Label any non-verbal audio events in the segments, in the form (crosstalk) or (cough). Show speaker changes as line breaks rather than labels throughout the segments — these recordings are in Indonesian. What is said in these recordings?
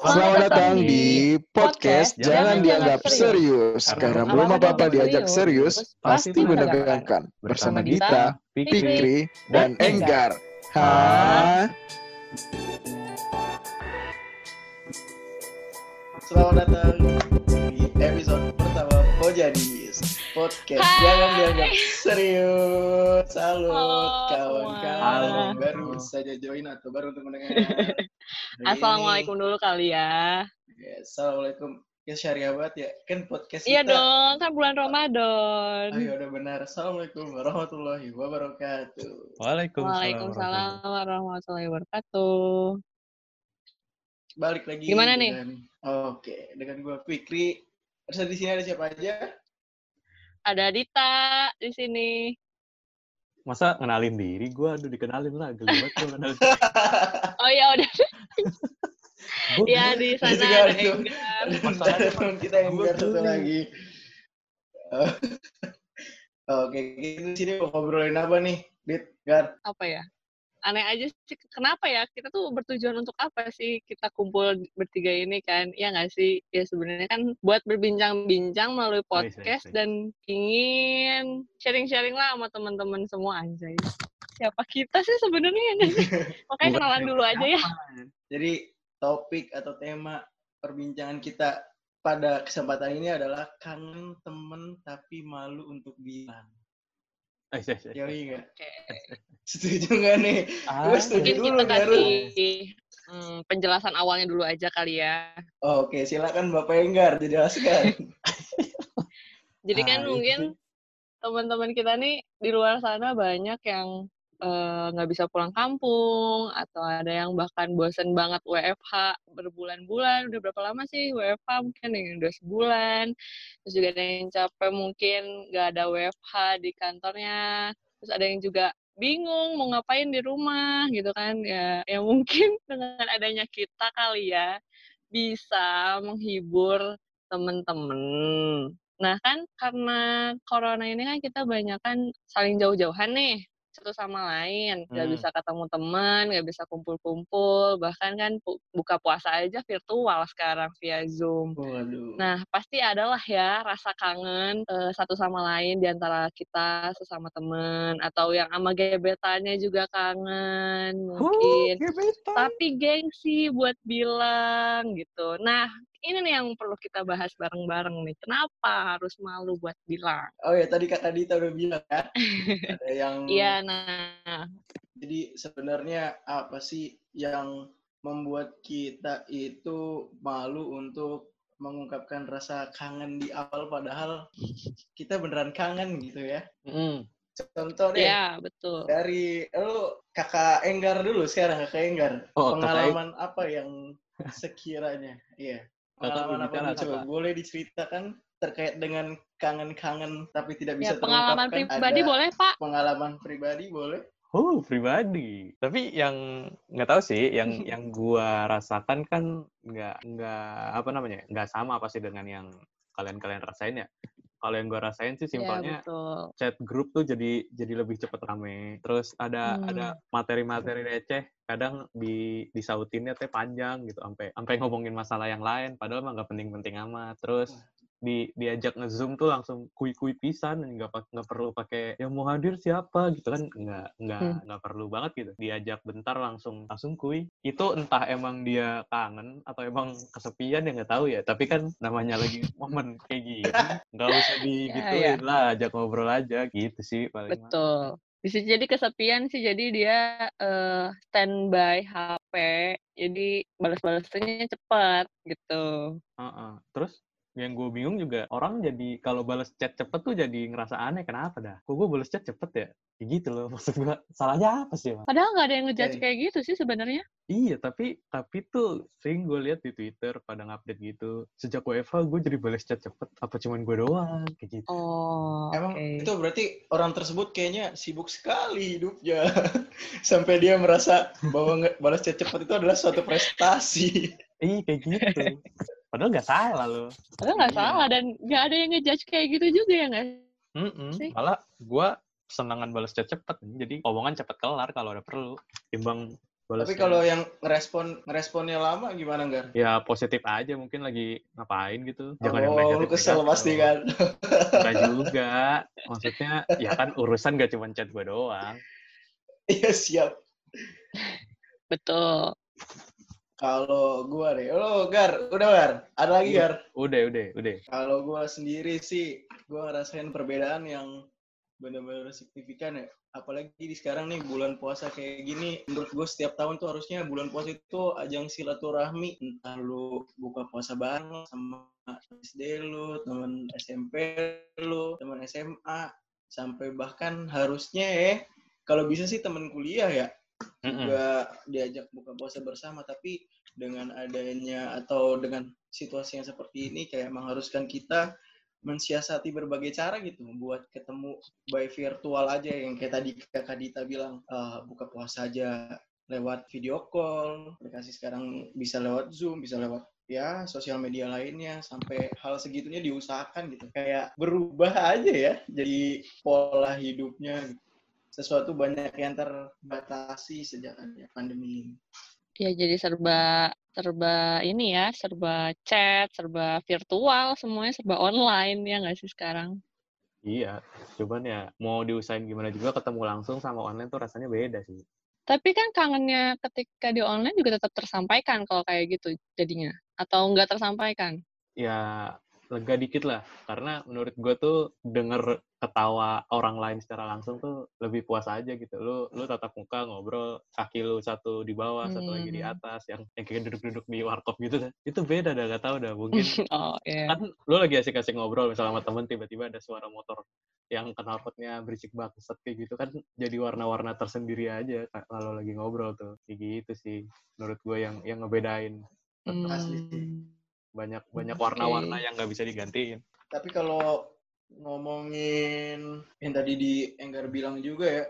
Selamat datang di podcast Jangan Dianggap Serius. Karena belum apa-apa diajak serius, pasti menegangkan. Bersama Dita, Fikri, dan Enggar. Hah?
Selamat datang di episode pertama Pojadis Podcast
Hai.
Jangan Dianggap Serius Salut
Halo,
kawan-kawan. Baru saja join atau baru untuk mendengar (laughs)
Assalamualaikum dulu kali ya.
Ya, Assalamualaikum Ya syariah banget ya Kan podcast
Iya
kita
dong, kan bulan Ramadan.
Ayo udah benar Assalamualaikum warahmatullahi wabarakatuh
Waalaikumsalam.
Waalaikumsalam warahmatullahi wabarakatuh.
Balik lagi
Gimana nih?
dengan, Oke Dengan gue Fikri Terus di sini ada siapa aja?
Ada Dita di sini.
Masa ngenalin diri? Gue aduh dikenalin lah, geli banget gue kenalin. (laughs)
Oh ya udah. (laughs)
Gua
ya di sana
juga
ada. Enggar.
Ada teman kita yang biar satu lagi. Oh. (laughs) Oke, kita di sini mau ngobrolin apa nih, Dit? Gar?
Apa ya? Aneh aja sih. Kenapa ya? Kita tuh bertujuan untuk apa sih kita kumpul bertiga ini kan? Iya nggak sih? Ya sebenarnya kan buat berbincang-bincang melalui
Wih,
podcast
wih, wih.
dan ingin sharing-sharing lah sama teman-teman semua anjay. Siapa kita sih sebenarnya ya sih? (laughs) Makanya kenalan dulu aja ya.
Jadi topik atau tema perbincangan kita pada kesempatan ini adalah kangen temen tapi malu untuk bilang.
Eh.
Yoi nggak?
Oke. (laughs)
Setuju nggak nih?
Ah,
Gue setuju
Mungkin
dulu,
kita kasih hmm, penjelasan awalnya dulu aja kali ya.
Oke, silakan Bapak Enggar dijelaskan.
Jadi kan
Ah,
mungkin teman-teman kita nih di luar sana banyak yang eh, nggak bisa pulang kampung atau ada yang bahkan bosen banget WFH berbulan-bulan. Udah berapa lama sih WFH? Mungkin yang udah sebulan. Terus juga ada yang capek mungkin nggak ada WFH di kantornya. Terus ada yang juga bingung mau ngapain di rumah gitu kan ya ya mungkin (laughs) dengan adanya kita kali ya bisa menghibur temen-temen Nah kan karena corona ini kan kita banyak kan saling jauh-jauhan nih satu sama lain, nggak
Hmm.
bisa ketemu teman, nggak bisa kumpul-kumpul, bahkan kan buka puasa aja virtual sekarang via Zoom.
Waduh.
Nah pasti adalah ya rasa kangen eh, satu sama lain di antara kita sesama temen atau yang sama gebetannya juga kangen mungkin tapi gengsi buat bilang gitu. Nah, ini nih yang perlu kita bahas bareng-bareng nih. Kenapa harus malu buat bilang?
Oh ya, tadi Kak Dita udah bilang kan? (laughs) Ada yang
Iya, nah,
Jadi sebenarnya apa sih yang membuat kita itu malu untuk mengungkapkan rasa kangen di awal padahal kita beneran kangen gitu ya.
Mm.
Contoh deh
ya betul.
dari lu kakak Enggar dulu sekarang kakak Enggar.
Oh, kakak
pengalaman apa yang sekiranya? Iya. Pengalaman apa nih? coba boleh diceritakan terkait dengan kangen-kangen tapi tidak bisa
Ya, pengalaman
terungkapkan?
pribadi
Ada
boleh, Pak.
Pengalaman pribadi boleh?
Oh, pribadi. Tapi yang nggak tahu sih, yang (laughs) yang gua rasakan kan nggak nggak apa namanya, nggak sama pasti dengan yang kalian-kalian rasain ya. Kalau yang gua rasain sih
Ya,
simpelnya
betul.
chat grup tuh jadi jadi lebih cepet rame. Terus ada
Hmm.
ada materi-materi receh, kadang di disautinnya teh panjang gitu, sampai sampai ngomongin masalah yang lain, padahal mah nggak penting-penting amat. Terus di diajak ngezoom tuh langsung kui-kui pisan, nggak pak- nggak perlu pakai yang mau hadir siapa gitu kan, nggak nggak
Hmm.
nggak perlu banget gitu. Diajak bentar langsung langsung kui. Itu entah emang dia kangen atau emang kesepian ya nggak tahu ya. Tapi kan namanya lagi (laughs) momen kayak gini, nggak usah digituin lah, ajak ngobrol aja gitu sih paling. mah.
Betul. Bisa jadi kesepian sih, jadi dia eh, standby HP, jadi balas-balasnya cepat gitu.
Heeh. Terus yang gue bingung juga orang jadi kalau balas chat cepet tuh jadi ngerasa aneh kenapa dah? Kok gue balas chat cepet ya? Kayak gitu loh (laughs) maksud gue. Salahnya apa sih? Mas?
Padahal nggak ada yang ngejudge kayak gitu sih sebenarnya.
Iya tapi tapi tuh sering gue lihat di Twitter pada ngupdate gitu. Sejak WFH gue jadi balas chat cepet. Apa cuman gue doang? Kayak gitu.
Oh,
Emang
oke.
itu berarti orang tersebut kayaknya sibuk sekali hidupnya. (laughs) Sampai dia merasa bahwa balas chat cepat itu adalah suatu prestasi.
Iya kayak gitu. (laughs) Padahal nggak salah loh.
Padahal nggak
Iya.
salah dan nggak ada yang ngejudge kayak gitu juga ya nggak
Mm-mm.
Sih.
Malah gue senangan balas chat cepet. Jadi omongan cepet kelar kalau ada perlu. Timbang
Tapi kalau yang ngerespon ngeresponnya lama gimana Gar?
Ya positif aja mungkin lagi ngapain gitu.
Jangan oh, yang lu kesel pasti kan.
Enggak juga. Maksudnya ya kan urusan gak cuma chat gue doang.
Iya siap.
Betul.
Kalau gua deh, lo Gar, udah Gar, ada lagi Gar?
Udah, udah, udah.
Kalau gua sendiri sih, gua ngerasain perbedaan yang benar-benar signifikan ya. Apalagi di sekarang nih bulan puasa kayak gini, menurut gue setiap tahun tuh harusnya bulan puasa itu ajang silaturahmi. Entah lu buka puasa bareng sama SD lu, teman SMP lu, teman SMA, sampai bahkan harusnya ya, kalau bisa sih teman kuliah ya, juga diajak buka puasa bersama tapi dengan adanya atau dengan situasi yang seperti ini kayak mengharuskan kita mensiasati berbagai cara gitu buat ketemu by virtual aja yang kayak tadi kakak Dita bilang uh, buka puasa aja lewat video call aplikasi sekarang bisa lewat zoom bisa lewat ya sosial media lainnya sampai hal segitunya diusahakan gitu. Kayak berubah aja ya jadi pola hidupnya. gitu sesuatu banyak yang terbatasi sejak ada pandemi ini.
Ya jadi serba serba ini ya, serba chat, serba virtual, semuanya serba online ya nggak sih sekarang?
Iya, cuman ya mau diusahain gimana juga ketemu langsung sama online tuh rasanya beda sih.
Tapi kan kangennya ketika di online juga tetap tersampaikan kalau kayak gitu jadinya, atau nggak tersampaikan?
Ya lega dikit lah. Karena menurut gue tuh denger ketawa orang lain secara langsung tuh lebih puas aja gitu. Lu lu tatap muka ngobrol kaki lu satu di bawah hmm. satu lagi di hmm. atas yang yang kayak duduk-duduk di warkop gitu. Kan itu beda dah gak tau dah. Mungkin (laughs)
oh, yeah.
kan lu lagi asik-asik ngobrol misalnya sama temen tiba-tiba ada suara motor yang knalpotnya berisik banget kayak gitu kan jadi warna-warna tersendiri aja kalau lagi ngobrol tuh. Kayak gitu sih menurut gue yang yang ngebedain.
Hmm
banyak banyak warna-warna okay. yang nggak bisa digantiin.
Tapi kalau ngomongin yang tadi di Enggar bilang juga ya,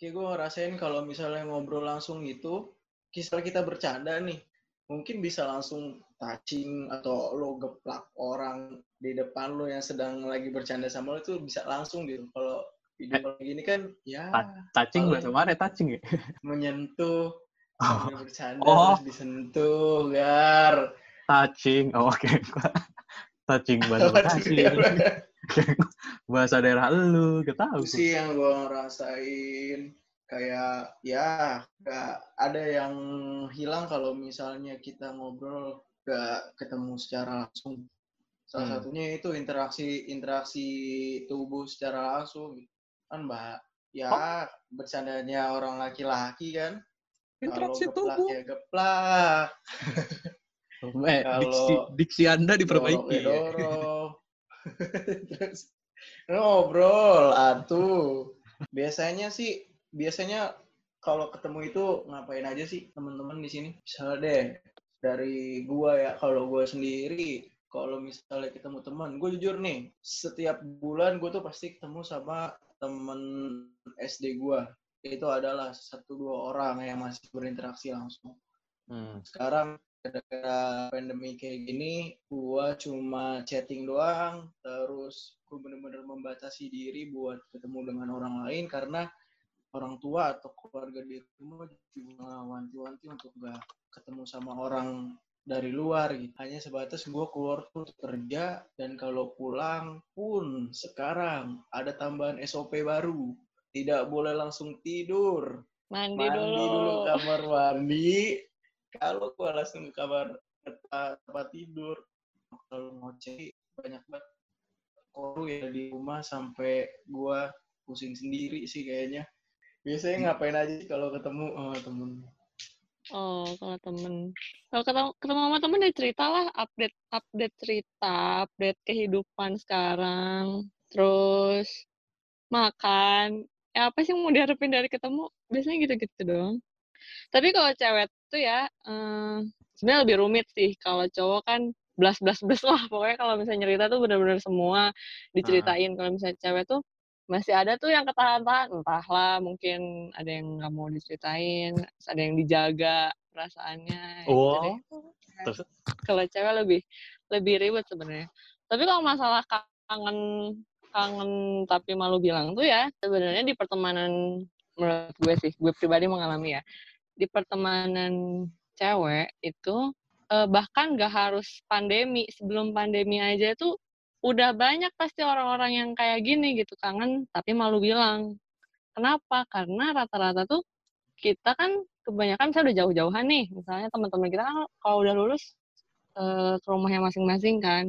kayak gue ngerasain kalau misalnya ngobrol langsung itu, kisah kita bercanda nih, mungkin bisa langsung touching atau lo geplak orang di depan lo yang sedang lagi bercanda sama lo itu bisa langsung gitu. Kalau video eh, kayak gini kan ya
touching bahasa mana touching ya?
Menyentuh, oh. bercanda oh. terus disentuh, gar
touching oh, oke. (laughs) Okay. touching bahasa Bekasi (laughs) bahasa daerah lu gak tahu
sih yang gue ngerasain. Kayak ya gak ada yang hilang kalau misalnya kita ngobrol gak ketemu secara langsung. Salah hmm. satunya itu interaksi interaksi tubuh secara langsung. Kan mbak ya oh. bercandanya orang laki-laki kan.
Interaksi kalau tubuh. ya
geplak (laughs)
Eh, diksi, diksi Anda diperbaiki.
Dorong, (laughs) Terus ngobrol atuh. Biasanya sih biasanya kalau ketemu itu ngapain aja sih teman-teman di sini? Misalnya deh dari gua ya kalau gua sendiri kalau misalnya ketemu teman, gue jujur nih, setiap bulan gue tuh pasti ketemu sama temen SD gue. Itu adalah satu dua orang yang masih berinteraksi langsung. Hmm. Sekarang gara-gara pandemi kayak gini, gua cuma chatting doang, terus gua bener-bener membatasi diri buat ketemu dengan orang lain karena orang tua atau keluarga di rumah juga wanti-wanti untuk gak ketemu sama orang dari luar gitu. Hanya sebatas gue keluar tuh kerja dan kalau pulang pun sekarang ada tambahan SOP baru. Tidak boleh langsung tidur.
Mandi, mandi dulu. dulu
kamar mandi, kalau gue langsung ke kamar tempat tidur kalau ngoceh banyak banget. Koru ya di rumah sampai gue pusing sendiri sih kayaknya. Biasanya hmm. ngapain aja kalau ketemu sama temen?
Oh kalau temen. Kalau ketemu ketemu sama temen ya cerita lah update update cerita update kehidupan sekarang terus makan. Ya apa sih yang mau diharapin dari ketemu? Biasanya gitu-gitu dong. Tapi kalau cewek tuh ya um, sebenarnya lebih rumit sih. Kalau cowok kan belas belas belas lah. Pokoknya kalau misalnya cerita tuh benar-benar semua diceritain. Kalau misalnya cewek tuh masih ada tuh yang ketahan-tahan. Entahlah mungkin ada yang nggak mau diceritain ada yang dijaga perasaannya
gitu oh
gitu kalau cewek lebih lebih ribet sebenarnya. Tapi kalau masalah kangen kangen tapi malu bilang tuh ya sebenarnya di pertemanan menurut gue sih gue pribadi mengalami ya di pertemanan cewek itu uh, bahkan gak harus pandemi sebelum pandemi aja tuh udah banyak pasti orang-orang yang kayak gini gitu kangen tapi malu bilang. Kenapa? Karena rata-rata tuh kita kan kebanyakan saya udah jauh-jauhan nih misalnya teman-teman kita kan kalau udah lulus uh, ke rumahnya masing-masing kan.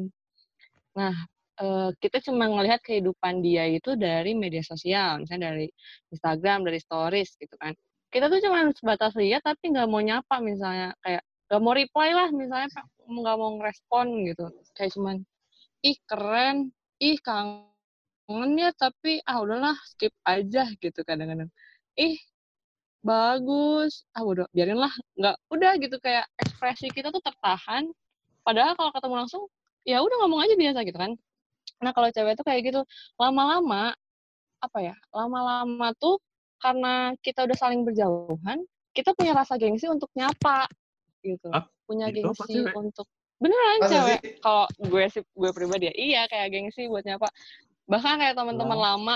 Nah uh, kita cuma ngelihat kehidupan dia itu dari media sosial misalnya dari Instagram dari stories gitu kan kita tuh cuma sebatas lihat tapi nggak mau nyapa misalnya. Kayak nggak mau reply lah misalnya nggak mau ngerespon gitu. Kayak cuman ih keren. Ih kangen ya tapi ah udahlah skip aja gitu kadang-kadang. Ih bagus. Ah udah biarin lah nggak udah gitu. Kayak ekspresi kita tuh tertahan. Padahal kalau ketemu langsung ya udah ngomong aja biasa gitu kan. Nah kalau cewek tuh kayak gitu. Lama-lama apa ya lama-lama tuh karena kita udah saling berjauhan kita punya rasa gengsi untuk nyapa gitu Hah? punya gitu gengsi untuk beneran Masa cewek kalau gue sih gue pribadi ya iya kayak gengsi buat nyapa bahkan kayak teman-teman wow. lama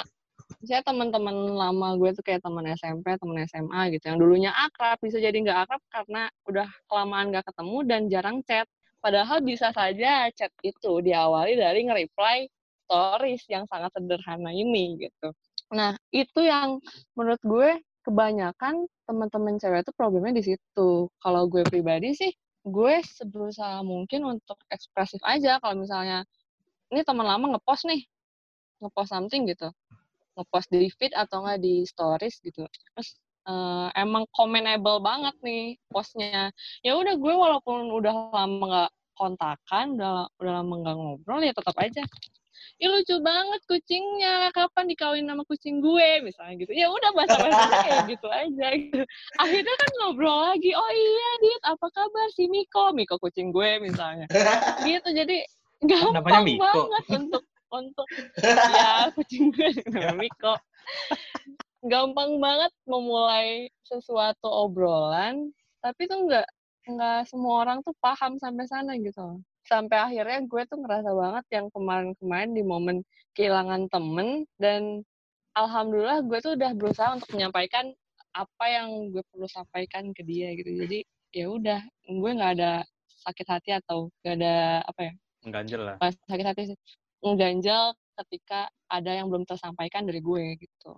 saya teman-teman lama gue tuh kayak teman SMP, teman SMA gitu, yang dulunya akrab bisa jadi nggak akrab karena udah kelamaan nggak ketemu dan jarang chat. Padahal bisa saja chat itu diawali dari nge-reply stories yang sangat sederhana ini gitu. Nah itu yang menurut gue kebanyakan teman-teman cewek itu problemnya di situ. Kalau gue pribadi sih, gue seberusaha mungkin untuk ekspresif aja. Kalau misalnya ini teman lama ngepost nih, ngepost something gitu ngepost di feed atau enggak di stories gitu terus uh, emang commentable banget nih postnya ya udah gue walaupun udah lama nggak kontakan udah udah lama nggak ngobrol ya tetap aja Ih lucu banget kucingnya, kapan dikawin sama kucing gue misalnya gitu. Ya udah bahasa bahasa kayak (laughs) gitu aja gitu. Akhirnya kan ngobrol lagi, oh iya Dit, apa kabar si Miko? Miko kucing gue misalnya. Gitu, jadi gampang banget untuk untuk ya kucing gue (laughs) Miko gampang banget memulai sesuatu obrolan tapi tuh nggak nggak semua orang tuh paham sampai sana gitu sampai akhirnya gue tuh ngerasa banget yang kemarin-kemarin di momen kehilangan temen dan alhamdulillah gue tuh udah berusaha untuk menyampaikan apa yang gue perlu sampaikan ke dia gitu jadi ya udah gue nggak ada sakit hati atau gak ada apa ya
ganjel lah
sakit hati sih ngeganjal ketika ada yang belum tersampaikan dari gue gitu.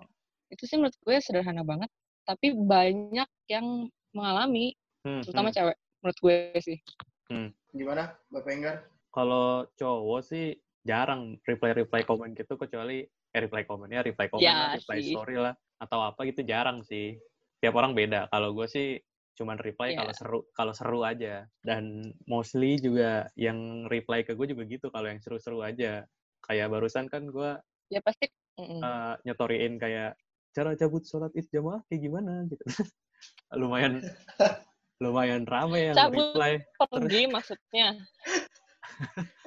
Itu sih menurut gue sederhana banget, tapi banyak yang mengalami, hmm, terutama hmm. cewek menurut gue sih.
Hmm. Gimana, Bapak Enggar?
Kalau cowok sih jarang reply-reply komen gitu kecuali eh reply komen ya reply komen ya, lah, reply sih. story lah atau apa gitu jarang sih. Tiap orang beda. Kalau gue sih cuman reply yeah. kalau seru kalau seru aja dan mostly juga yang reply ke gue juga gitu kalau yang seru-seru aja kayak barusan kan gue
ya pasti
uh, nyetoriin kayak cara cabut sholat id jamaah kayak gimana gitu (laughs) lumayan (laughs) lumayan rame yang cabut reply.
Pergi maksudnya. (laughs)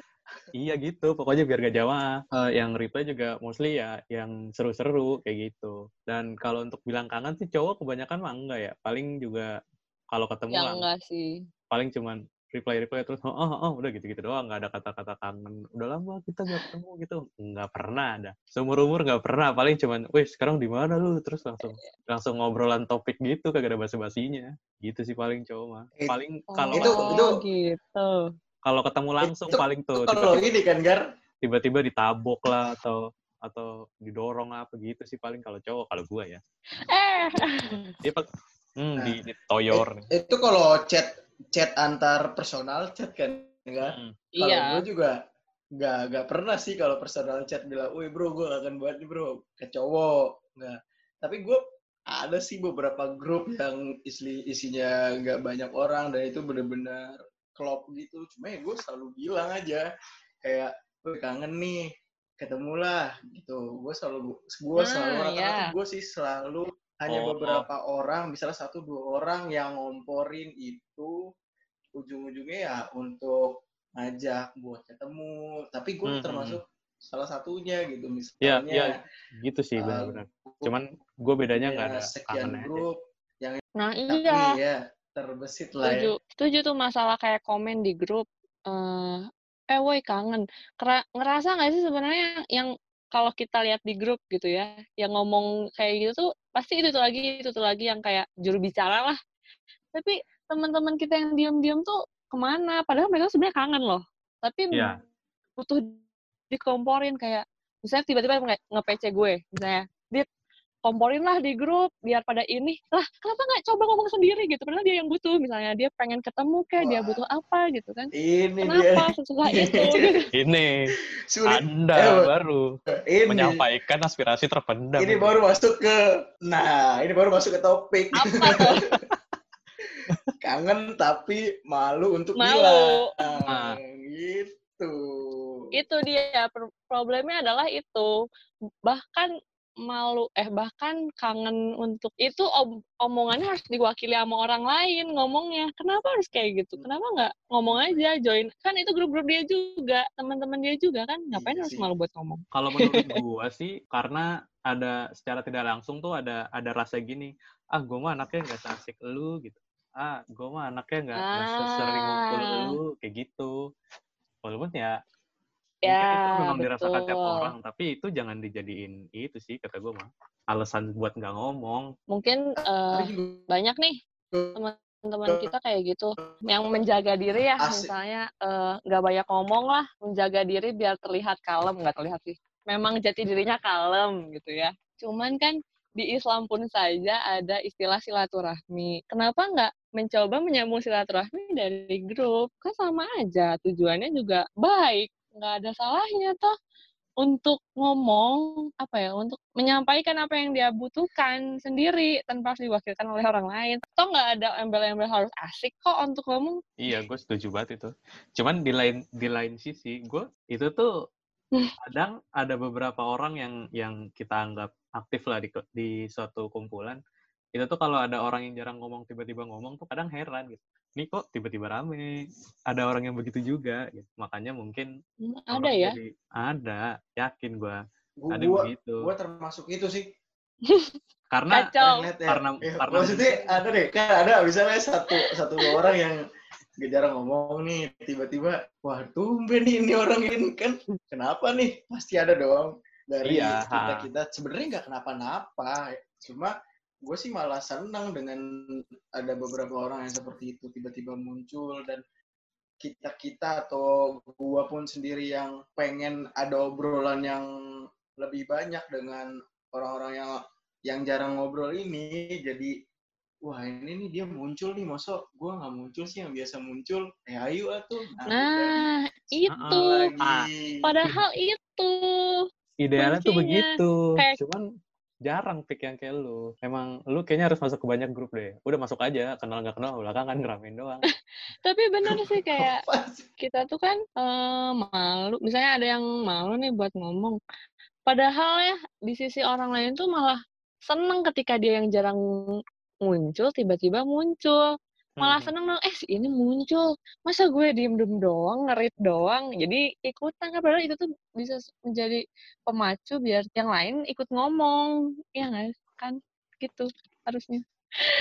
Iya gitu pokoknya biar gak jamaah uh, yang reply juga mostly ya yang seru-seru kayak gitu. Dan kalau untuk bilang kangen sih cowok kebanyakan mah enggak ya. Paling juga kalau ketemu
ya, enggak sih.
paling cuman reply reply terus oh, oh, oh udah gitu gitu doang nggak ada kata-kata kangen. Udah lama kita nggak ketemu gitu. Nggak pernah ada. Seumur umur nggak pernah paling cuman wih sekarang di mana lu? Terus langsung langsung ngobrolan topik gitu kagak ada basa basinya gitu sih paling cowok mah paling
oh, kalau itu itu gitu.
kalau ketemu langsung
itu,
paling tuh
kalau ini kan gar?
tiba-tiba ditabok lah atau atau didorong apa gitu sih paling kalau cowok kalau gua ya. Eh. Dia Hmm, nah, di, di toyor.
It, itu kalau chat chat antar personal chat kan, enggak? Hmm. Kalau iya. gue juga nggak nggak pernah sih kalau personal chat bilang, "Woi bro, gue akan buat nih bro ke cowok." Nggak. Tapi gue ada sih beberapa grup yang isi isinya nggak banyak orang dan itu bener-bener klop gitu. Cuma ya gue selalu bilang aja kayak, "Gue kangen nih, ketemulah." gitu. Gue selalu gue nah, selalu rata-rata yeah. gue sih selalu hanya oh, beberapa oh. orang, misalnya satu dua orang yang ngomporin itu ujung-ujungnya ya untuk ngajak buat ketemu. Tapi gue hmm, hmm, termasuk hmm. salah satunya gitu iya, misalnya.
Iya, ya, gitu sih uh, benar-benar. Cuman gue bedanya nggak ya, ada
sekian grup aja. yang
Nah, iya.
ya terbesit lah
Setuju. ya. Setuju tuh masalah kayak komen di grup uh, eh woi kangen. Kera ngerasa nggak sih sebenarnya yang kalau kita lihat di grup gitu ya, yang ngomong kayak gitu tuh pasti itu tuh lagi itu tuh lagi yang kayak juru bicara lah tapi teman-teman kita yang diam-diam tuh ke mana padahal mereka sebenarnya kangen loh tapi
Iya.
butuh dikomporin kayak misalnya tiba-tiba nge- nge-PC gue misalnya komporin lah di grup biar pada ini lah kenapa nggak coba ngomong sendiri gitu padahal dia yang butuh misalnya dia pengen ketemu kayak dia
Wah.
butuh apa gitu kan
Ini dia.
kenapa sesusah itu gitu.
Ini
Sulit.
Anda
Eh,
baru
Ini.
menyampaikan aspirasi terpendam.
Ini baru masuk ke nah, ini baru masuk ke topik.
apa tuh (laughs)
Kangen tapi malu untuk
Malu.
bilang.
Ah.
Gitu.
itu dia problemnya adalah itu bahkan malu eh bahkan kangen untuk itu om- omongannya harus diwakili sama orang lain ngomongnya kenapa harus kayak gitu kenapa nggak ngomong aja join kan itu grup-grup dia juga teman-teman dia juga kan ngapain
Iya
harus
sih.
malu buat ngomong
Kalau menurut (laughs) gua sih karena ada secara tidak langsung tuh ada ada rasa gini, ah gua mah anaknya nggak asik lu gitu. Ah, gua mah anaknya nggak nggak sesering ngumpul
Ah.
lu kayak gitu. Walaupun ya
ya
mungkin itu memang dirasakan tiap
betul.
orang, tapi itu jangan dijadiin itu sih kata gua mah. Alasan buat nggak ngomong.
mungkin
juga
banyak nih teman-teman kita kayak gitu yang menjaga diri ya
Asik.
misalnya eh, nggak banyak ngomong lah menjaga diri biar terlihat kalem nggak terlihat sih memang jati dirinya kalem gitu ya cuman kan di Islam pun saja ada istilah silaturahmi kenapa nggak mencoba menyambung silaturahmi dari grup kan sama aja tujuannya juga baik nggak ada salahnya toh untuk ngomong apa ya untuk menyampaikan apa yang dia butuhkan sendiri tanpa harus diwakilkan oleh orang lain toh nggak ada embel-embel harus asik kok untuk ngomong
Iya, gue setuju banget itu. Cuman di lain di lain sisi, gue itu tuh
Hmm.
kadang ada beberapa orang yang yang kita anggap aktif lah di di suatu kumpulan. Itu tuh kalau ada orang yang jarang ngomong tiba-tiba ngomong tuh kadang heran gitu. Nih kok tiba-tiba rame? Ada orang yang begitu juga gitu. Makanya mungkin
Hmm, ada ya
jadi- ada, yakin gue.
gua,
Ada
gua,
begitu.
gua termasuk itu sih. (laughs)
Karena
kacau
Ngeliat ya.
Karena-
Ya,
karena
maksudnya ada deh, kan ada misalnya satu satu dua orang yang gak jarang ngomong nih, tiba-tiba wah tumben nih ini orang ini kan kenapa nih? Pasti ada dong dari
Iya,
kita kita sebenarnya nggak kenapa-napa, cuma gue sih malah senang dengan ada beberapa orang yang seperti itu tiba-tiba muncul dan kita kita atau gua pun sendiri yang pengen ada obrolan yang lebih banyak dengan orang-orang yang yang jarang ngobrol ini. Jadi wah ini nih dia muncul nih. Masa gua nggak muncul sih yang biasa muncul? Eh ayo atuh nah,
nah itu.
Lagi.
Padahal itu
idealnya tuh begitu.
Kayak-
Cuman jarang pick yang kayak lu. Emang lu kayaknya harus masuk ke banyak grup deh. Udah masuk aja, kenal nggak kenal belakangan ngeramein doang. (laughs)
tapi bener sih kayak kita tuh kan eh, malu misalnya ada yang malu nih buat ngomong padahal ya di sisi orang lain tuh malah seneng ketika dia yang jarang muncul tiba-tiba muncul malah
Mhm.
seneng dong eh si ini muncul. Masa gue diem diem doang ngerit doang? Jadi ikutan kan padahal itu tuh bisa menjadi pemacu biar yang lain ikut ngomong. Ya nggak kan gitu harusnya.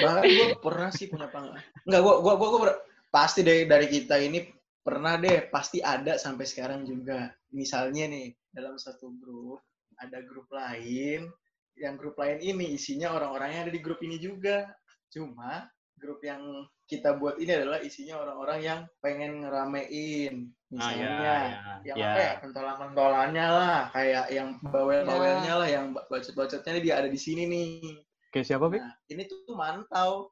Bahkan gue (laughs) pernah sih punya pengalaman nggak gue gua, gua, gua per- pasti dari dari kita ini pernah deh pasti ada sampai sekarang juga. Misalnya nih dalam satu grup ada grup lain yang grup lain ini isinya orang-orangnya ada di grup ini juga. Cuma grup yang kita buat ini adalah isinya orang-orang yang pengen ngeramein
Ah,
misalnya
ya,
yang
ya.
apa ya pentolan-pentolannya lah kayak yang bawel-bawelnya lah yang bacot-bacotnya dia ada di sini nih
Kayak siapa, Pik?
Nah, ini tuh mantau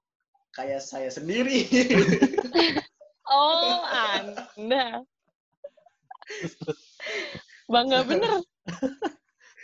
kayak saya sendiri. (laughs)
oh anda bangga bener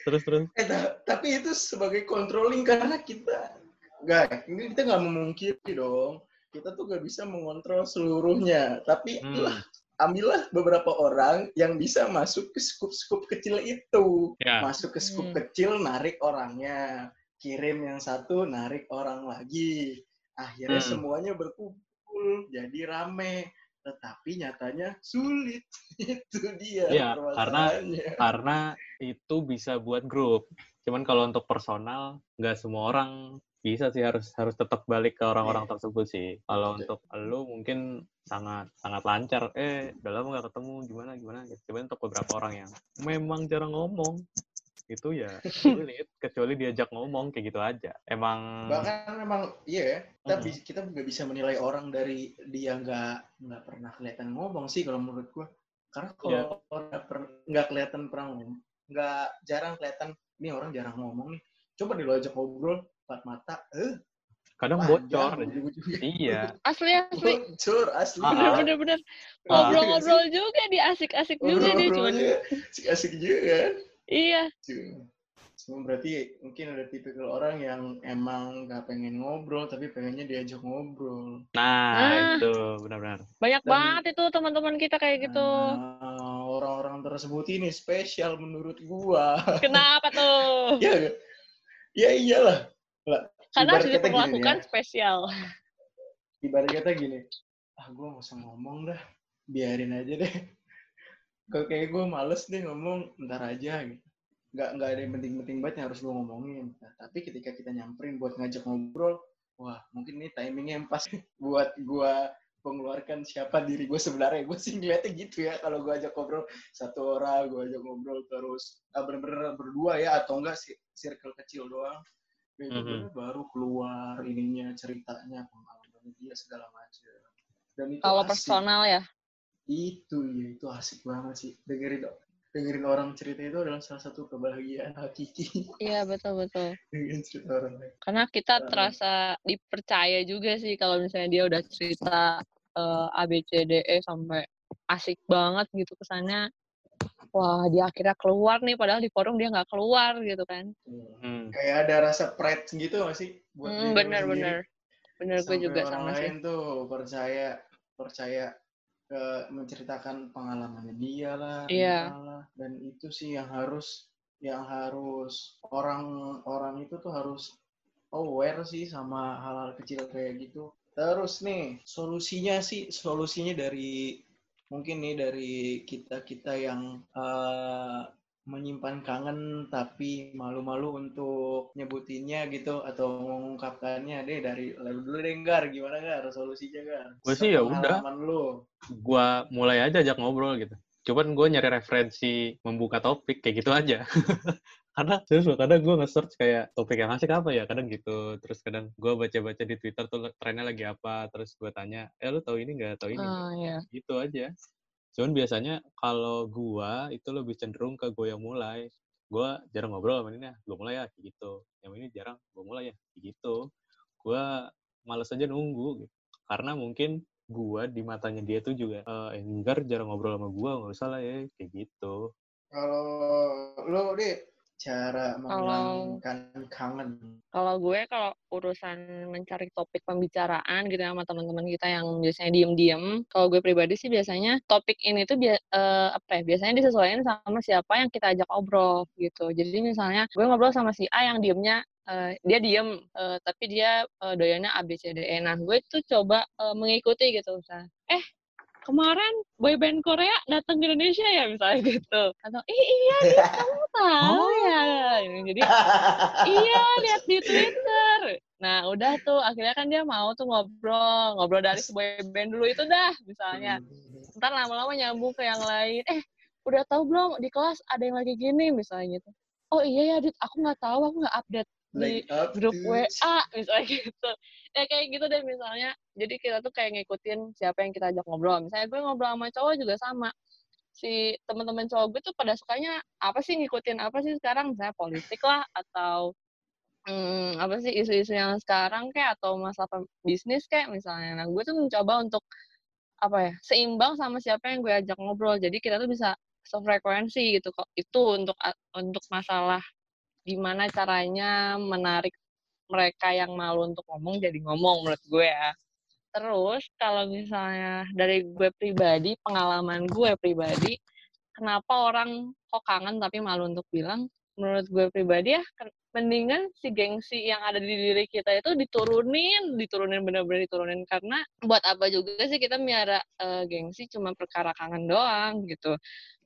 Terus, terus.
eh, ta- tapi itu sebagai controlling karena kita nggak, ini kita nggak memungkiri dong. Kita tuh nggak bisa mengontrol seluruhnya. Tapi
Hmm.
lah, ambillah beberapa orang yang bisa masuk ke skup-skup kecil itu.
Ya.
Masuk ke skup
Hmm.
kecil, narik orangnya. Kirim yang satu, narik orang lagi. Akhirnya
Hmm.
semuanya berkumpul, jadi rame. Tetapi nyatanya sulit. (laughs) itu dia
Iya, karena-. Karena itu bisa buat grup. Cuman kalau untuk personal, nggak semua orang bisa sih harus harus tetap balik ke orang-orang
Iya.
tersebut sih. Kalau
Betul.
untuk lu mungkin sangat sangat lancar. Eh, udah lama nggak ketemu, gimana gimana. gitu. Cuman untuk beberapa orang yang memang jarang ngomong, itu ya sulit (laughs) kecuali diajak ngomong kayak gitu aja emang
bahkan memang iya ya kita hmm. kita nggak bisa menilai orang dari dia nggak nggak pernah kelihatan ngomong sih kalau menurut gua karena kalau yeah. orang nggak kelihatan pernah ngomong nggak jarang kelihatan ini orang jarang ngomong nih coba dulu ajak ngobrol empat mata eh?
Kadang bocor iya.
Asli asli.
Bocor asli.
Bener bener bener. Ngobrol-ngobrol juga di asik-asik juga dia cuman.
asik-asik juga kan
iya.
Cuma berarti mungkin ada tipikal orang yang emang gak pengen ngobrol tapi pengennya diajak ngobrol.
Nah, nah itu. Benar-benar.
Banyak Dan, banget itu teman-teman kita kayak gitu.
Nah, orang-orang tersebut ini spesial menurut gua.
Kenapa tuh? (laughs)
ya, ya iyalah.
Karena harus diperlakukan ya. spesial.
Ibarat kata gini, ah gue gak usah ngomong dah, biarin aja deh. (laughs) Kok kayak gue males deh ngomong, ntar aja gitu. Gak, nggak ada yang penting-penting banget yang harus gue ngomongin. Nah, tapi ketika kita nyamperin buat ngajak ngobrol, wah mungkin ini timingnya yang pas (laughs) buat gue mengeluarkan siapa diri gue sebenarnya gue sih ngeliatnya gitu ya kalau gue ajak ngobrol satu orang gue ajak ngobrol terus ah, bener-bener berdua ya atau enggak sih circle kecil doang -hmm. baru keluar ininya ceritanya pengalaman dia segala macam.
Dan itu kalau personal ya?
Itu ya itu asik banget sih. Dengerin dengerin orang cerita itu adalah salah satu kebahagiaan hakiki.
Iya betul betul. (laughs) Dengerin cerita orang lain. Karena kita uh, terasa dipercaya juga sih kalau misalnya dia udah cerita uh, A B C D E sampai asik banget gitu kesannya wah dia akhirnya keluar nih padahal di forum dia nggak keluar gitu kan
hmm. kayak ada rasa pride gitu gak sih
buat hmm, bener bener bener gue juga
orang sama lain sih. tuh percaya percaya ke menceritakan pengalamannya dia lah,
iya.
lah dan itu sih yang harus yang harus orang-orang itu tuh harus aware sih sama hal-hal kecil kayak gitu terus nih solusinya sih solusinya dari mungkin nih dari kita-kita yang uh, menyimpan kangen tapi malu-malu untuk nyebutinnya gitu atau mengungkapkannya deh dari lalu dulu deh Gar. Gimana Gar solusinya Gar?
Gue sih ya udah. Gue mulai aja ajak ngobrol gitu. Cuman gue nyari referensi membuka topik kayak gitu aja (laughs) karena terus kadang gue nge-search kayak topik yang asik apa ya kadang gitu. Terus kadang gue baca-baca di Twitter tuh trennya lagi apa terus gue tanya eh lu tahu ini nggak? Tahu ini
uh, yeah.
gitu aja. Cuman biasanya kalau gue itu lebih cenderung ke gue yang mulai. Gue jarang ngobrol sama ini ya gue mulai ya kayak gitu. Yang ini jarang gue mulai ya kayak gitu. Gue males aja nunggu gitu. karena mungkin gue di matanya dia tuh juga uh, enggar jarang ngobrol sama gue nggak usah lah ya kayak gitu.
Kalau lo deh cara menghilangkan kangen?
Kalau gue kalau urusan mencari topik pembicaraan gitu ya sama teman-teman kita yang biasanya diem-diem, kalau gue pribadi sih biasanya topik ini tuh bi uh, apa ya? Biasanya disesuaikan sama siapa yang kita ajak ngobrol gitu. Jadi misalnya gue ngobrol sama si A yang diemnya Uh, dia diem, uh, tapi dia uh, doyannya A, B, C, D, E. Nah, gue tuh coba uh, mengikuti gitu. Misalnya, eh, kemarin boyband Korea datang ke Indonesia ya misalnya gitu. Atau eh, iya nih (laughs) kamu tahu oh. ya. Jadi iya lihat di Twitter. Nah udah tuh akhirnya kan dia mau tuh ngobrol ngobrol dari boyband dulu itu dah misalnya. Ntar lama-lama nyambung ke yang lain. Eh udah tahu belum? Di kelas ada yang lagi gini misalnya gitu. Oh iya ya dit. Aku nggak tahu aku nggak update di grup WA misalnya (laughs) gitu. Ya kayak gitu deh misalnya. Jadi kita tuh kayak ngikutin siapa yang kita ajak ngobrol. Misalnya gue ngobrol sama cowok juga sama. Si teman-teman cowok gue tuh pada sukanya apa sih ngikutin apa sih sekarang? Misalnya politik lah atau hmm, apa sih isu-isu yang sekarang kayak atau masalah bisnis kayak misalnya. Nah gue tuh mencoba untuk apa ya seimbang sama siapa yang gue ajak ngobrol. Jadi kita tuh bisa sefrekuensi gitu kok. Itu untuk untuk masalah gimana caranya menarik mereka yang malu untuk ngomong jadi ngomong menurut gue ya. Terus kalau misalnya dari gue pribadi, pengalaman gue pribadi, kenapa orang kok kangen tapi malu untuk bilang? Menurut gue pribadi ya, mendingan si gengsi yang ada di diri kita itu diturunin, diturunin bener-bener diturunin karena buat apa juga sih kita miara uh, gengsi cuma perkara kangen doang gitu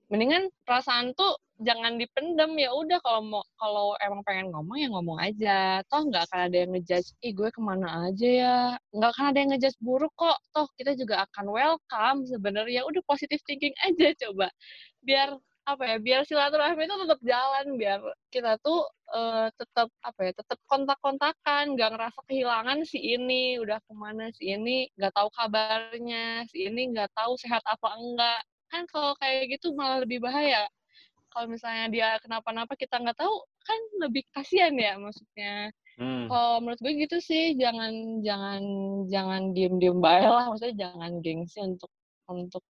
mendingan perasaan tuh jangan dipendem ya udah kalau mau kalau emang pengen ngomong ya ngomong aja. Toh nggak akan ada yang ngejudge ih gue ke mana aja ya? Nggak akan ada yang ngejudge buruk kok. Toh kita juga akan welcome sebenarnya. Udah positive thinking aja coba. Biar apa ya biar silaturahmi itu tetap jalan biar kita tuh uh, tetap apa ya tetap kontak-kontakan. Nggak ngerasa kehilangan si ini udah ke mana si ini nggak tahu kabarnya si ini nggak tahu sehat apa enggak kan kalau kayak gitu malah lebih bahaya kalau misalnya dia kenapa-napa kita nggak tahu kan lebih kasihan ya maksudnya Hmm. Kalau menurut gue gitu sih, jangan jangan jangan diem-diem baik lah, maksudnya jangan gengsi untuk untuk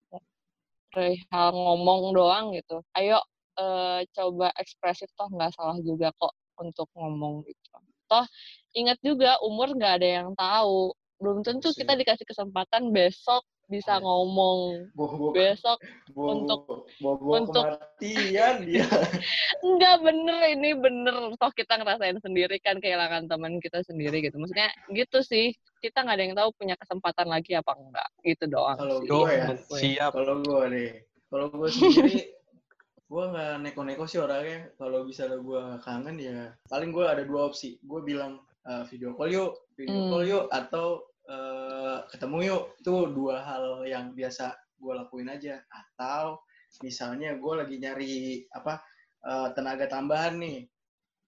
hal ngomong doang gitu. Ayo uh, coba ekspresif toh nggak salah juga kok untuk ngomong gitu. Toh ingat juga umur nggak ada yang tahu. Belum tentu kita dikasih kesempatan besok bisa ngomong
boh, boh,
besok
boh,
untuk
boh, boh, untuk kematian dia. (laughs)
Enggak bener ini bener. Toh kita ngerasain sendiri kan kehilangan teman kita sendiri gitu. Maksudnya gitu sih kita nggak ada yang tahu punya kesempatan lagi apa enggak gitu doang
kalau gue ya
siap.
kalau gue deh kalau gue sendiri gue nggak neko-neko sih orangnya. Kalau bisa gue kangen ya paling gue ada dua opsi. Gue bilang uh, video call yuk video hmm. call yuk atau uh, ketemu yuk. Itu dua hal yang biasa gue lakuin aja. Atau misalnya gue lagi nyari apa uh, tenaga tambahan nih.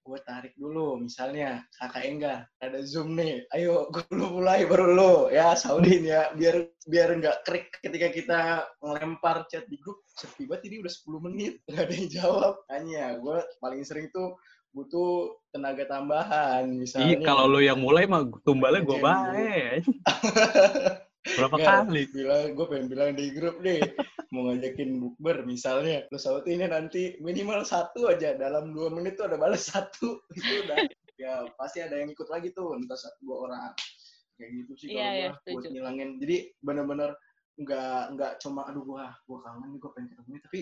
Gue tarik dulu. Misalnya kakak Engga ada zoom nih. Ayo gue dulu mulai baru lo ya Saudin ya. Biar biar nggak krik ketika kita ngelempar chat di grup. Sepi banget ini udah 10 menit. Nggak ada yang jawab. Hanya gue paling sering tuh butuh tenaga tambahan misalnya.
Iya, kalau lo yang mulai mah tumbalnya gue baik. (laughs) Berapa Nggak, kali?
Bilang, gue pengen bilang di grup nih, mau ngajakin bukber misalnya. Lo saut ini nanti minimal satu aja, dalam dua menit tuh ada balas satu. (laughs) Itu udah, ya pasti ada yang ikut lagi tuh, entah satu dua orang. Kayak gitu sih kalau yeah, gue yeah, buat ngilangin. Jadi bener-bener nggak nggak cuma aduh gue gue kangen nih gue pengen ketemu tapi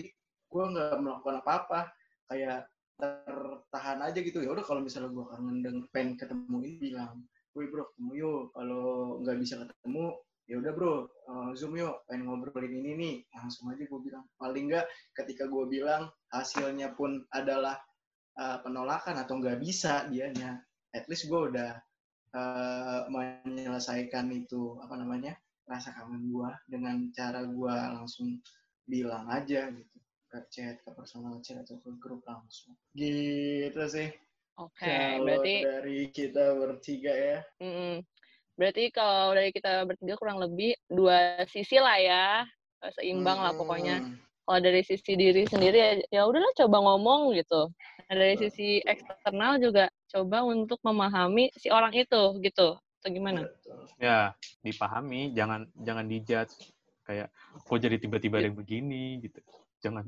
gue nggak melakukan apa-apa kayak tertahan aja gitu. Ya udah kalau misalnya gue kangen dan pengen ketemu ini bilang gue bro ketemu yuk. Kalau nggak bisa ketemu ya udah bro uh, zoom yuk pengen ngobrolin ini nih. Langsung aja gue bilang. Paling nggak ketika gue bilang hasilnya pun adalah uh, penolakan atau nggak bisa dianya. At least gue udah uh, menyelesaikan itu apa namanya rasa kangen gue dengan cara gue langsung bilang aja gitu ke chat, ke personal chat atau ke grup langsung. Gitu sih.
Oke, okay, berarti
dari kita bertiga ya.
Mm -mm. Berarti kalau dari kita bertiga kurang lebih dua sisi lah ya, seimbang hmm. lah pokoknya. Kalau dari sisi diri sendiri ya, ya udahlah coba ngomong gitu. Nah, dari sisi eksternal juga coba untuk memahami si orang itu gitu. Atau gimana?
Ya, dipahami, jangan jangan dijudge kayak kok jadi tiba-tiba ada begini gitu jangan.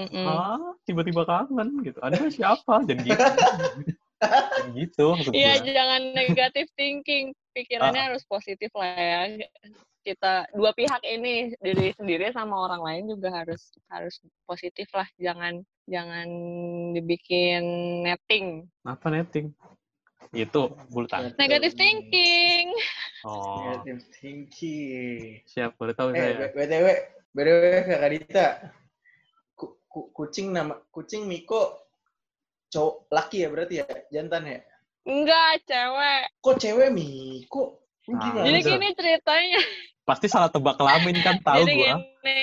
Mm -mm. ah tiba-tiba kangen gitu. Ada siapa? Jadi gitu. (laughs) Gitu
iya jangan negatif thinking. Pikirannya ah. harus positif lah ya. Kita dua pihak ini diri sendiri sama orang lain juga harus harus positif lah. Jangan jangan dibikin netting.
Apa netting? Itu bulu
negatif thinking.
Oh. Negatif thinking.
Siap boleh tahu
eh, saya? Btw btw kakak Dita kucing nama kucing Miko cowok laki ya berarti ya jantan ya?
Enggak cewek.
Kok cewek Miko?
Nah, jadi gini ceritanya.
Pasti salah tebak kelamin kan tahu jadi gua. gini.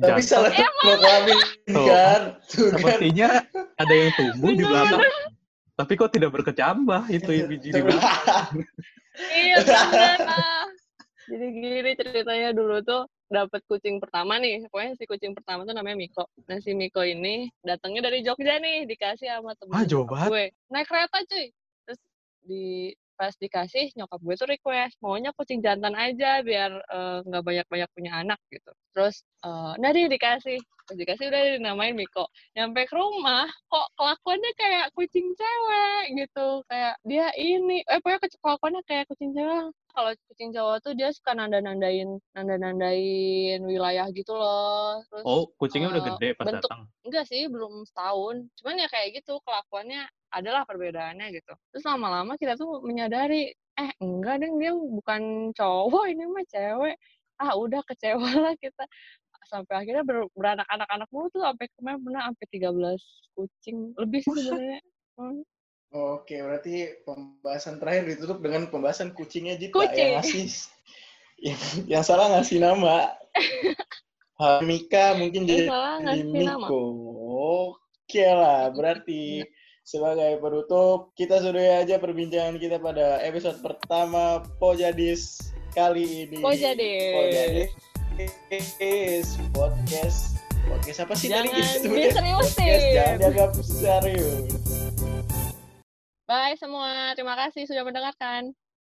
tapi salah tebak kelamin kan?
Tuh, kan. sepertinya ada yang tumbuh di belakang tapi kok tidak berkecambah itu biji di belakang?
Iya benar jadi gini ceritanya dulu tuh dapat kucing pertama nih. Pokoknya si kucing pertama tuh namanya Miko. Nah si Miko ini datangnya dari Jogja nih dikasih sama temen
ah, gue.
Naik kereta cuy. Terus di pas dikasih nyokap gue tuh request maunya kucing jantan aja biar eh, nggak uh, banyak banyak punya anak gitu. Terus uh, nah dia dikasih dikasih udah dinamain Miko nyampe ke rumah kok kelakuannya kayak kucing cewek gitu kayak dia ini eh pokoknya kelakuannya kayak kucing cewek kalau kucing Jawa tuh dia suka nanda-nandain nanda-nandain wilayah gitu loh.
Terus, oh, kucingnya uh, udah gede pas
bentuk,
datang?
Enggak sih, belum setahun. Cuman ya kayak gitu, kelakuannya adalah perbedaannya gitu. Terus lama-lama kita tuh menyadari, eh enggak deh dia bukan cowok, ini mah cewek. Ah udah kecewa lah kita. Sampai akhirnya ber beranak-anak-anak mulu tuh sampai kemarin pernah sampai 13 kucing. Lebih sih sebenarnya. Hmm.
Oke, berarti pembahasan terakhir ditutup dengan pembahasan kucingnya Jita Kucing. yang ngasih yang, yang salah ngasih nama. (laughs) Mika mungkin jadi
Miko.
Oke lah, berarti sebagai penutup kita sudah aja perbincangan kita pada episode pertama Pojadis kali ini.
Pojadis.
Pojadis podcast podcast apa sih
Jangan
tadi
diseriusin.
Podcast jangan dianggap serius.
Bye semua. Terima kasih sudah mendengarkan.